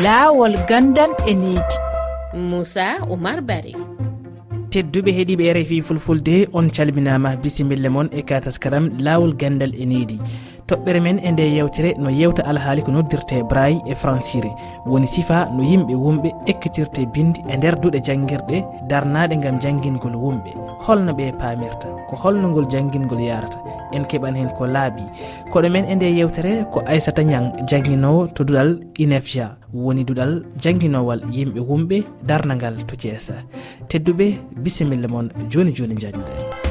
laawol gandan e needi moussa oumar bari tedduɓe heeɗiɓe e rfi fulfulde on calminama bisimilla moon e kataskaram laawol gandal e needi toɓɓere men e nde yewtere no yewta alhaali ko noddirte brayi e francire woni sifa no yimɓe wumɓe ekkitirte bindi e nder duɗe janguirɗe darnaɗe gam janguingol wumɓe. Holno ɓe paamirta ko holnogol janguingol yarata en keɓan hen ko laaɓi koɗo men e nde yewtere ko aissata ñang jangguinowo to duɗal inefja woni duɗal jangguinowal yimɓe wumɓe darnagal to thiesa tedduɓe bisimilla moon joni joni jañde.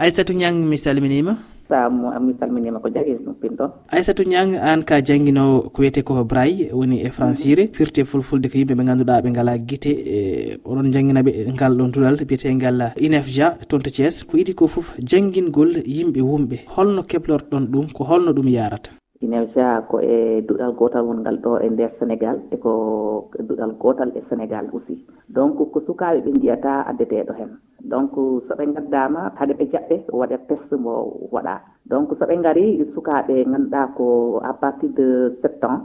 aissatou niang mi salminima. Sammo mi salminima ko jagis ɗum pinɗon aissatou niang an ka jangguinowo ko wiyete ko braille woni e francire firte fulfulde ko yimɓe ɓe ganduɗa ɓe gala guite e, oɗon jangguinaɓe ngal ɗon duɗal biyetegal inefja toon to thies ko iidi ko foof jangguingol yimɓe wumɓe holno keblorɗon ɗum ko holno ɗum yarata ina ko e duɗal gotal wongal ɗo e nder sénégal eko duɗal gotal e sénégal aussi. Donc ko sukaɓe ɓe jiyata addeteɗo hen. Donc so ɓe gaddama haade ɓe jaɓɓe waɗa test mo waɗa. Donc so ɓe gaari sukaɓe ganduɗa ko à partir de sept ans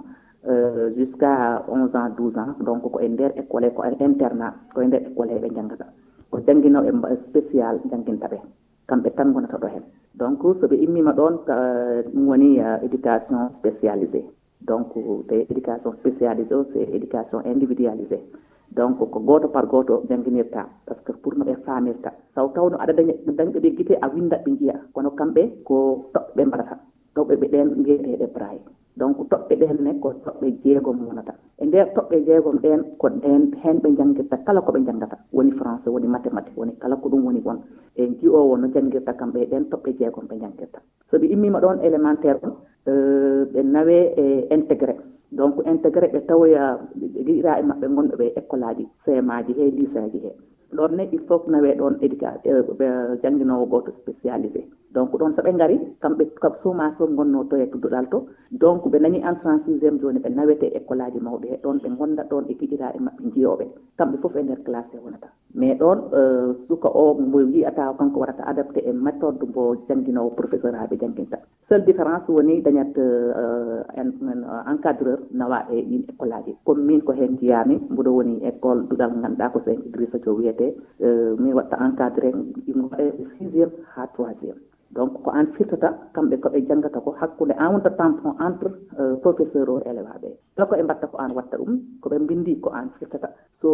euh, jusqu'à onze ans douze ans donc ko e nder école ko e internat ko e nder école ɓe janggata ko jangguinoɓe spécial jangguintaɓe kamɓe tan gonata ɗo hen. donc soɓe immima ɗon ɗum woni euh, éducation spécialisé donc te éducation spécialisé o est éducation individualisé donc ko goto par goto jangguinirta par ce que pour noɓe famirta. Saw tawno aɗa daña dañɓe ɓe guite a windat ɓe jiiya kono kamɓe ko toɓɓe ɓe mbaɗata toɓɓe ɓe ɗen mbiyeteɗe braille. donc toɓɓe ɗen ne ko toɓɓe jeegom wonata e nder toɓɓe jeegom ɗen ko ɗen hen ɓe jangguirta kala koɓe janggata woni français woni mathématique woni kala ko ɗum woni on e GO no jangguirta kamɓe e ɗen toɓɓe jeegom ɓe jangguirta sooɓe immima ɗon élémentaire on euh, ɓe nawe e intégré. Donc intégré ɓe tawoya liɗiraa e maɓɓe gonɗo ɓe école aji CMA ji he lycée aji he. Ɗon ne il faut nawe ɗon éduca euh, jangguinowo goto spécialisé. donc :fra ɗon sooɓe gaari kamɓe kam semence :fra gonno to e duɗal to donc ɓe nani en :fra joni ɓe nawete école aji mawɓe. He ɗon ɓe gonda ɗon ɓe pijira e mabɓe jiyoɓe kamɓe foof e nder classe he wonata. Mais ɗon euh, suka o mo wiyata kanko waɗata adapté e méthode mo jangguinowo professeur :fra Haby jangguinta seule différence woni dañat euh, euh, encadreur nawa e ɗin école aji comme min ko hen jiyami mbiɗo woni école duɗal ganduɗa ko sen Idrissa Diop wiyete min watta encadré :fra ɗi mi ha troisiéme donc ko an firtata kamɓe koɓe janggata ko hakkude an wonta tampon entre euh, professeur o élève aɓe kala koɓe mbatta ko an watta ɗum koɓe mbindi ko an firtata. So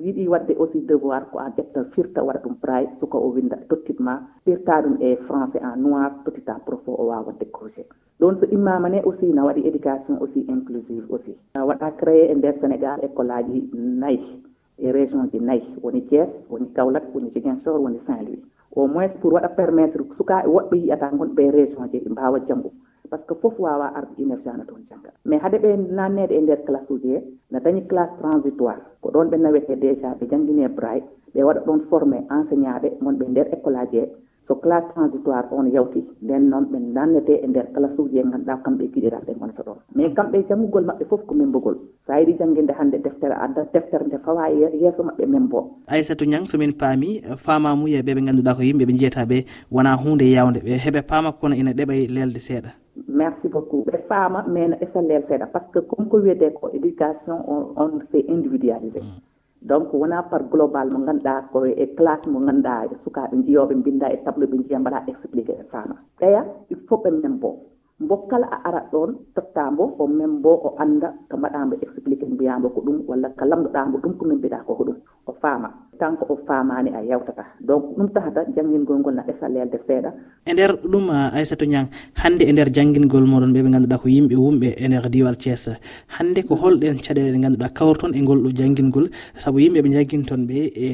yiɗi wadde aussi devoir ko an ƴetta firta waɗa ɗum braille suka o winda tottitma. Firta ɗum e français en noir tottita profo o wawa décroché ɗon so immama ne aussi na waɗi éducation aussi inclusive aussi. Waɗa créé e nder sénégal école aji nayyi e région ji nayyi. Woni thiés woni kaolack woni jiguin woni saint louis au moins pour waɗa permettre sukaɓe woɗɓe yiyata gonɓe région je ɗi mbawa janggo par ce que foof wawa arde université ana toon jangga mais haade ɓe nannede e nder classe uji he ne dañi classe transitoire. Ko ɗon ɓe nawete déjà ɓe jangguine braille ɓe waɗa ɗon formé enseignant ɓe gonɓe nder école aji he. so classe transitoire on yawti nden noon ɓe nannete e nder classe uji e ganduɗa kamɓe kiɗiraɓe gonata ɗon. Mais mm. kamɓe janngugol maɓɓe foof ko membogol sa yiɗi jangguinde hannde deftere adda deftere nde fawa e yeeso maɓɓe membo. Aissatou ñang somin paami famamuya ɓe ɓe ganduɗa ko yimɓe ɓe jiyataɓe wona hunde yawde ɓe. Heeɓe paama kono ina ɗeɓay lelde seeɗa. Merci beaucoup. Ɓe faama mais no esa lel seeɗa par ce que comme ko wiyete ko éducation on, on c'est individualisé. Mm. donc wona par global mo ganduɗa ko e classe mo ganduɗa e sukaɓe jiyoɓe mbinda e tableau ɓe jiiya mbaɗa expliqué e, e fama ɓeya il faut ɓe membo. Mbo kala a arat ɗon tottambo o membo o anda ko mbaɗambo expliqué mbiyambo ko ɗum walla ko lamdoɗambo ɗum ko membiɗa ko ko ɗum o faama. tant que o famani a yewtata. Donc ɗum tahata jangguingol ngol na ɗesa lelde seeɗa. E nder ɗum aissatou niang hande e nder jangguingol moɗon ɓe ɓe ganduɗa ko yimɓe wumɓe e nder diwal thies hande ko holɗen caɗele ɗe ganduɗa kawrton e ngol ɗo jangguingol saabu yimɓe ɓe jagguinton ɓe e,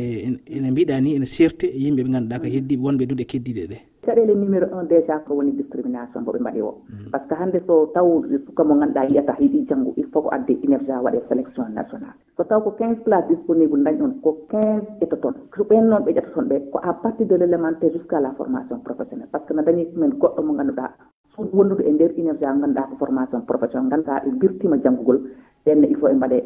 ene mbiɗa ni ene sirte yimɓe ɓe ganduɗa ko heddi wonɓe duuɗe keddiɗe ɗe. caɗele numéro un déjà ko woni discrimination mboɓe mbaɗi o mm. par ce que hannde so taw suka mo ganduɗa yiyata e yiɗi janggo il faut ko adde inergia waɗe sélection national so taw ko 15 place disponible dañ on ko 15 ƴettoton so ɓen noon ɓe ƴettoton ɓe ko à partir de l' élémentaire jusqu'à la formation professionnelle. Par ce que no dañi ɗumen goɗɗo mo ganduɗa suudu wondude e nder inergia ganduɗa ko formation professionnel ganduɗa ɓe birtima janggugol ɓenne il faut ɓe mbaɗe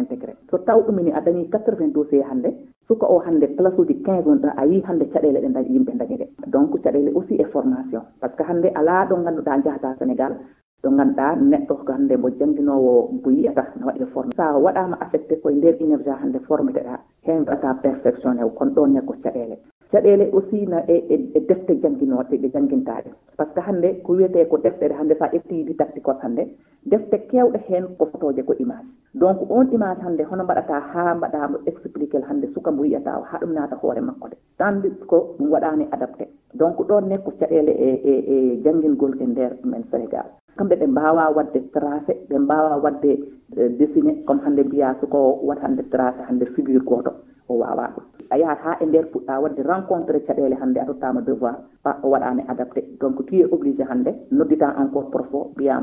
intégré so taw ɗumini a dañi 80 dossier hannde suka o hannde place uji quinze wonɗa a yi hannde caɗele ɗe dañi yimɓe dañi ɗe. Donc caɗele aussi e formation. Par ce que hannde alaa ɗo ngannduɗaa njahata sénégal ɗo ngannduɗaa neɗɗo hannde mo jannginowo mbo yiyata no waɗi formé so a waɗaama affecté koye ndeer unerja hannde formé teɗa heen mbaɗataa perfectionné kono ɗon ne ko caɗeele. caɗele aussi na e e, e defte jangguinoɗe ɗe jangguintaɗe par ce que hannde ko wiyete ko deftere hannde sa ƴetti didacticos hannde defte kewɗe heen ko photoje ko image. Donc on image hannde hono mbaɗata ha mbaɗamo expliqué hannde suka mo wiyata o haa ɗum naata hoore makko de. Tandis ko ɗum waɗani adapté. Donc ɗon ne ko caɗele e e, e jangguingol e nder men sénégal. Kamɓe ɓe mbawa wadde tracé ɓe mbawa wadde e, dessiné comme hannde mbiya soko wat hannde tracé hannde figure goto o wawa ɗum. a yahat ha e nder puɗɗa wadde rencontré caɗele hande a tottama devoir. a o waɗani adapté. Donc tu es obligé hannde noddita encore profo mbiya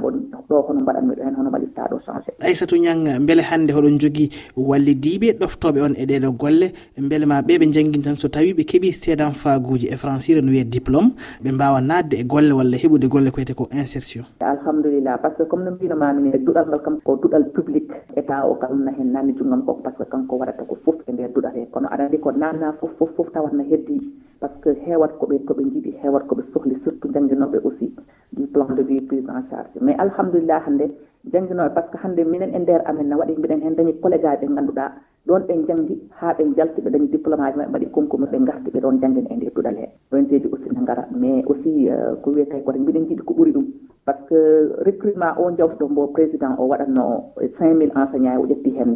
ɗo hono mbaɗanmi ɗo hen hono mbaɗitta ɗo changé. Aissatou ñang beele hannde hoɗon jogui wallidiɓe ɗoftoɓe on e ɗeɗo golle. Beele ma ɓe ɓe jangguin tan so tawi ɓe keeɓi seedan faguji e francire no wiye diplôme ɓe mbawa nadde e golle walla heɓude golle ko wiyete ko insertion. Alhamdulillah par ce que comme no mbinomamini duɗal ngal kam ko duɗal public état o kam na hen nanni junggam koko par ce que kanko waɗata ko foof e nder duɗal he kono aɗa andi ko nanna fof fof fof tawatno heddi. par ce que heewat koɓe koɓe jiiɗi heewat koɓe sohli surtout jangguinoɓe aussi du plan de vie prise en charge. Mais alhamdulillah hannde jangguinoɓe par ce que hannde minen e nder amen ne waɗi mbiɗen heen dañi collége aji ɓe ngannduɗaa ɗon ɓe janngi haa ɓe jalti ɓe dañi diplôme aji maɓɓe mbaɗi concours ɓe garti ɓe ɗon janngin e ndeer duɗal hee ɗon seedi aussi ne ngara. Mais aussi euh, ko wiyete koto mbiɗen jiiɗi ko ɓuri ɗum. par ce que recrutement o jawtuɗo mbo président o waɗatno cinq mille enseignant e o ƴetti heen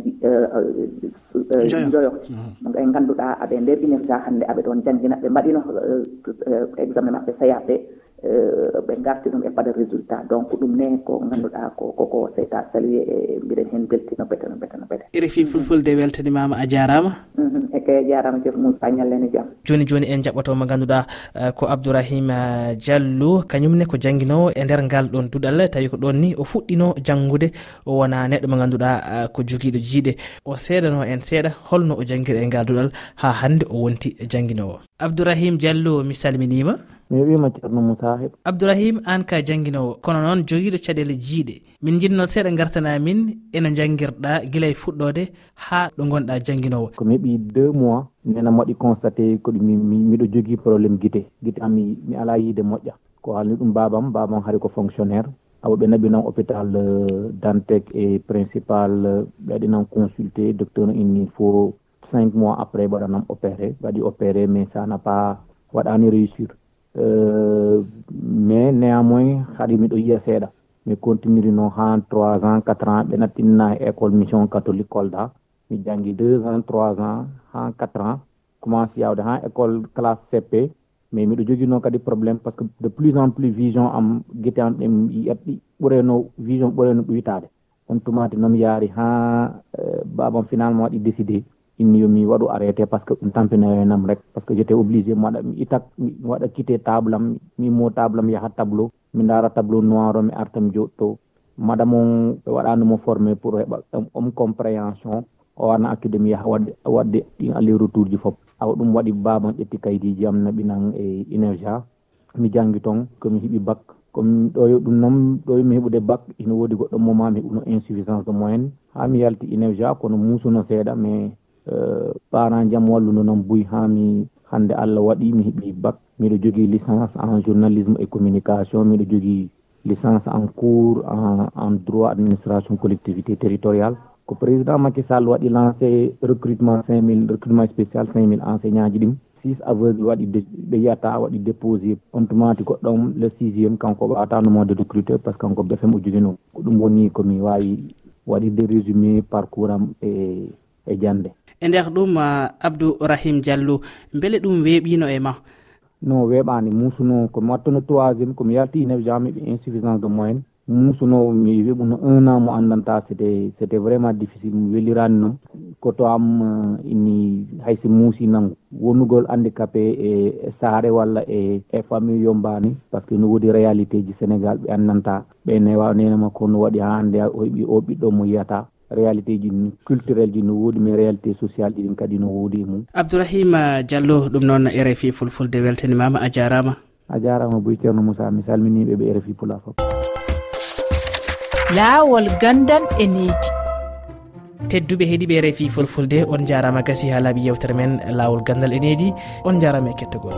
joyo e ngannduɗaa aɓe nder université hannde aɓe ɗon janngina ɓe mbaɗino euh, examen maɓɓe sayaɓe. Eh, ɓe garti ɗum e mbaɗa résultat. Donc ɗum ne ko ganduɗa ko koko seyta salué e, e mbiɗen hen beltino bete no bete no bete. Refi fulfulde weltanimama a jarama mhm, e jarama jef mum pañallene jaam joni joni en jaɓɓoto mo ganduɗa eh, ko abdourahima eh, diallo. Kañumne ko jangguinowo e nder ngal ɗon duɗal. Tawi ko ɗon ni o fuɗɗino janggude o wona neɗɗo mo ganduɗa ko joguiɗo jiiɗe o seedano en seeɗa holno o jangguiri e ngal duɗal ha hande o wonti jangguinowo abdourahim diallo mi salminima mi wiima ceerno moussa heɓ abdourahima an ka jangguinowo kono noon joguiɗo caɗele jiiɗe. Min jinno seeɗa gartanamin eno jangguirɗa guila e fuɗɗode ha ɗo gonɗa jangguinowo komi heeɓi deux mois nena waɗi constaté koɗo miɗo jogui probléme guite guite am mi ala yiide moƴƴa. Ko haalni ɗum babam babam haari ko fonctionnaire. Awo ɓe naɓinan hôpital euh, dantec et principal euh, ɓe waɗinan consulté. Docteur inni faut cinq mois après ɓe waɗanam opéré. Ɓe waɗi opéré mais ça n'a pas waɗani réussir. %e mais néanmoins haɗi miɗo yiya seeɗa. Mi continirino han trois ans quatre ans ɓe nattinna e école mission catholique :fra Kolda. Mi janggi deux ans trois ans :fra ha 4 ans. Commence yawde ha école classe CP mais miɗo mbiɗa joguino kadi probléme par ce que de plus en plus vision am guite am ɗe ɓureno vision ɓureno ɓurano ɓuytade ɗum tumatina mi yaari ha euh, babam finalement waɗi décidé. inni yomi waɗu arrêté par ce que ɗum tampina rek par ce que :fra j' étais obligé mi waɗa mi ittata mi waɗa quitté table am mi mo table am yaha tableau mi daara tableau noir o mi arta mi joɗɗo madame on ɓe waɗanoma formé pour heɓa om compréhension o arana accude mi yaha waɗde waɗde ɗin aller retour ji foof awa ɗum waɗi baban ƴetti kayitaji am naaɓinan e inergia mi janggui toon komi heeɓi BAC. Komi ɗo ɗum noon ɗo yummi heeɓude BAC ina woodi goɗɗo moment mi heɓuno insuffisance de moyenne. Ha mi yalti inergia kono mi seeɗa mais Eh, %e paran jaam walluno noon buy ha mi hande Allah waɗi mi heeɓi bac. Miɗo jogui licence en journalisme et communication miɗo jogui licence en cours en, en droit administration collectivité :fra territorial ko président Macky Sall waɗi lancé recrutement cinq mille recrutement spécial cinq mille enseignant ji ɗin. Six aveugle waɗi ɓe yiyata waɗi déposé :fra on tuma goɗɗo le :fra kanko o ɓatanoma wadde recruté par ce que kanko BFEM o joguino. Ko ɗum woni komi wawi waɗirde résumé parcours am e e jande. e nder ɗum uh, abdourahim diallo beele ɗum weeɓino e ma? No weeɓani musuno komi wattuno troisiéme komi yalti inev jami ɓe insuffisance de moyenne. Musuno mi weɓuno un an mo andanta c'était c' vraiment difficile mi welirani noon koto am uh, ini hayso muusi nangu. Wonugol handicapé e, e saare walla e e famille yombani par ce que no woodi réalité ji sénégal ɓe andanta. Ɓe newa nenema kono waɗi ha hande o heɓi o ɓiɗɗo mo yiyata. réalité ji culturel ji no woodi mais réalité social ɗiɗin kadi no woodi e mum abdourahima euh, diallo ɗum noon rfi fulfulde weltanimama a jarama? A jarama boy ceerno moussa mi salminiɓe ɓe rfi pula fof. Laawol gandan e needi. Tedduɓe heeɗiɓe rfi fulfulde on jarama gasi ha laaɓi yewtere men lawol gandal e needi on jarama e kettogol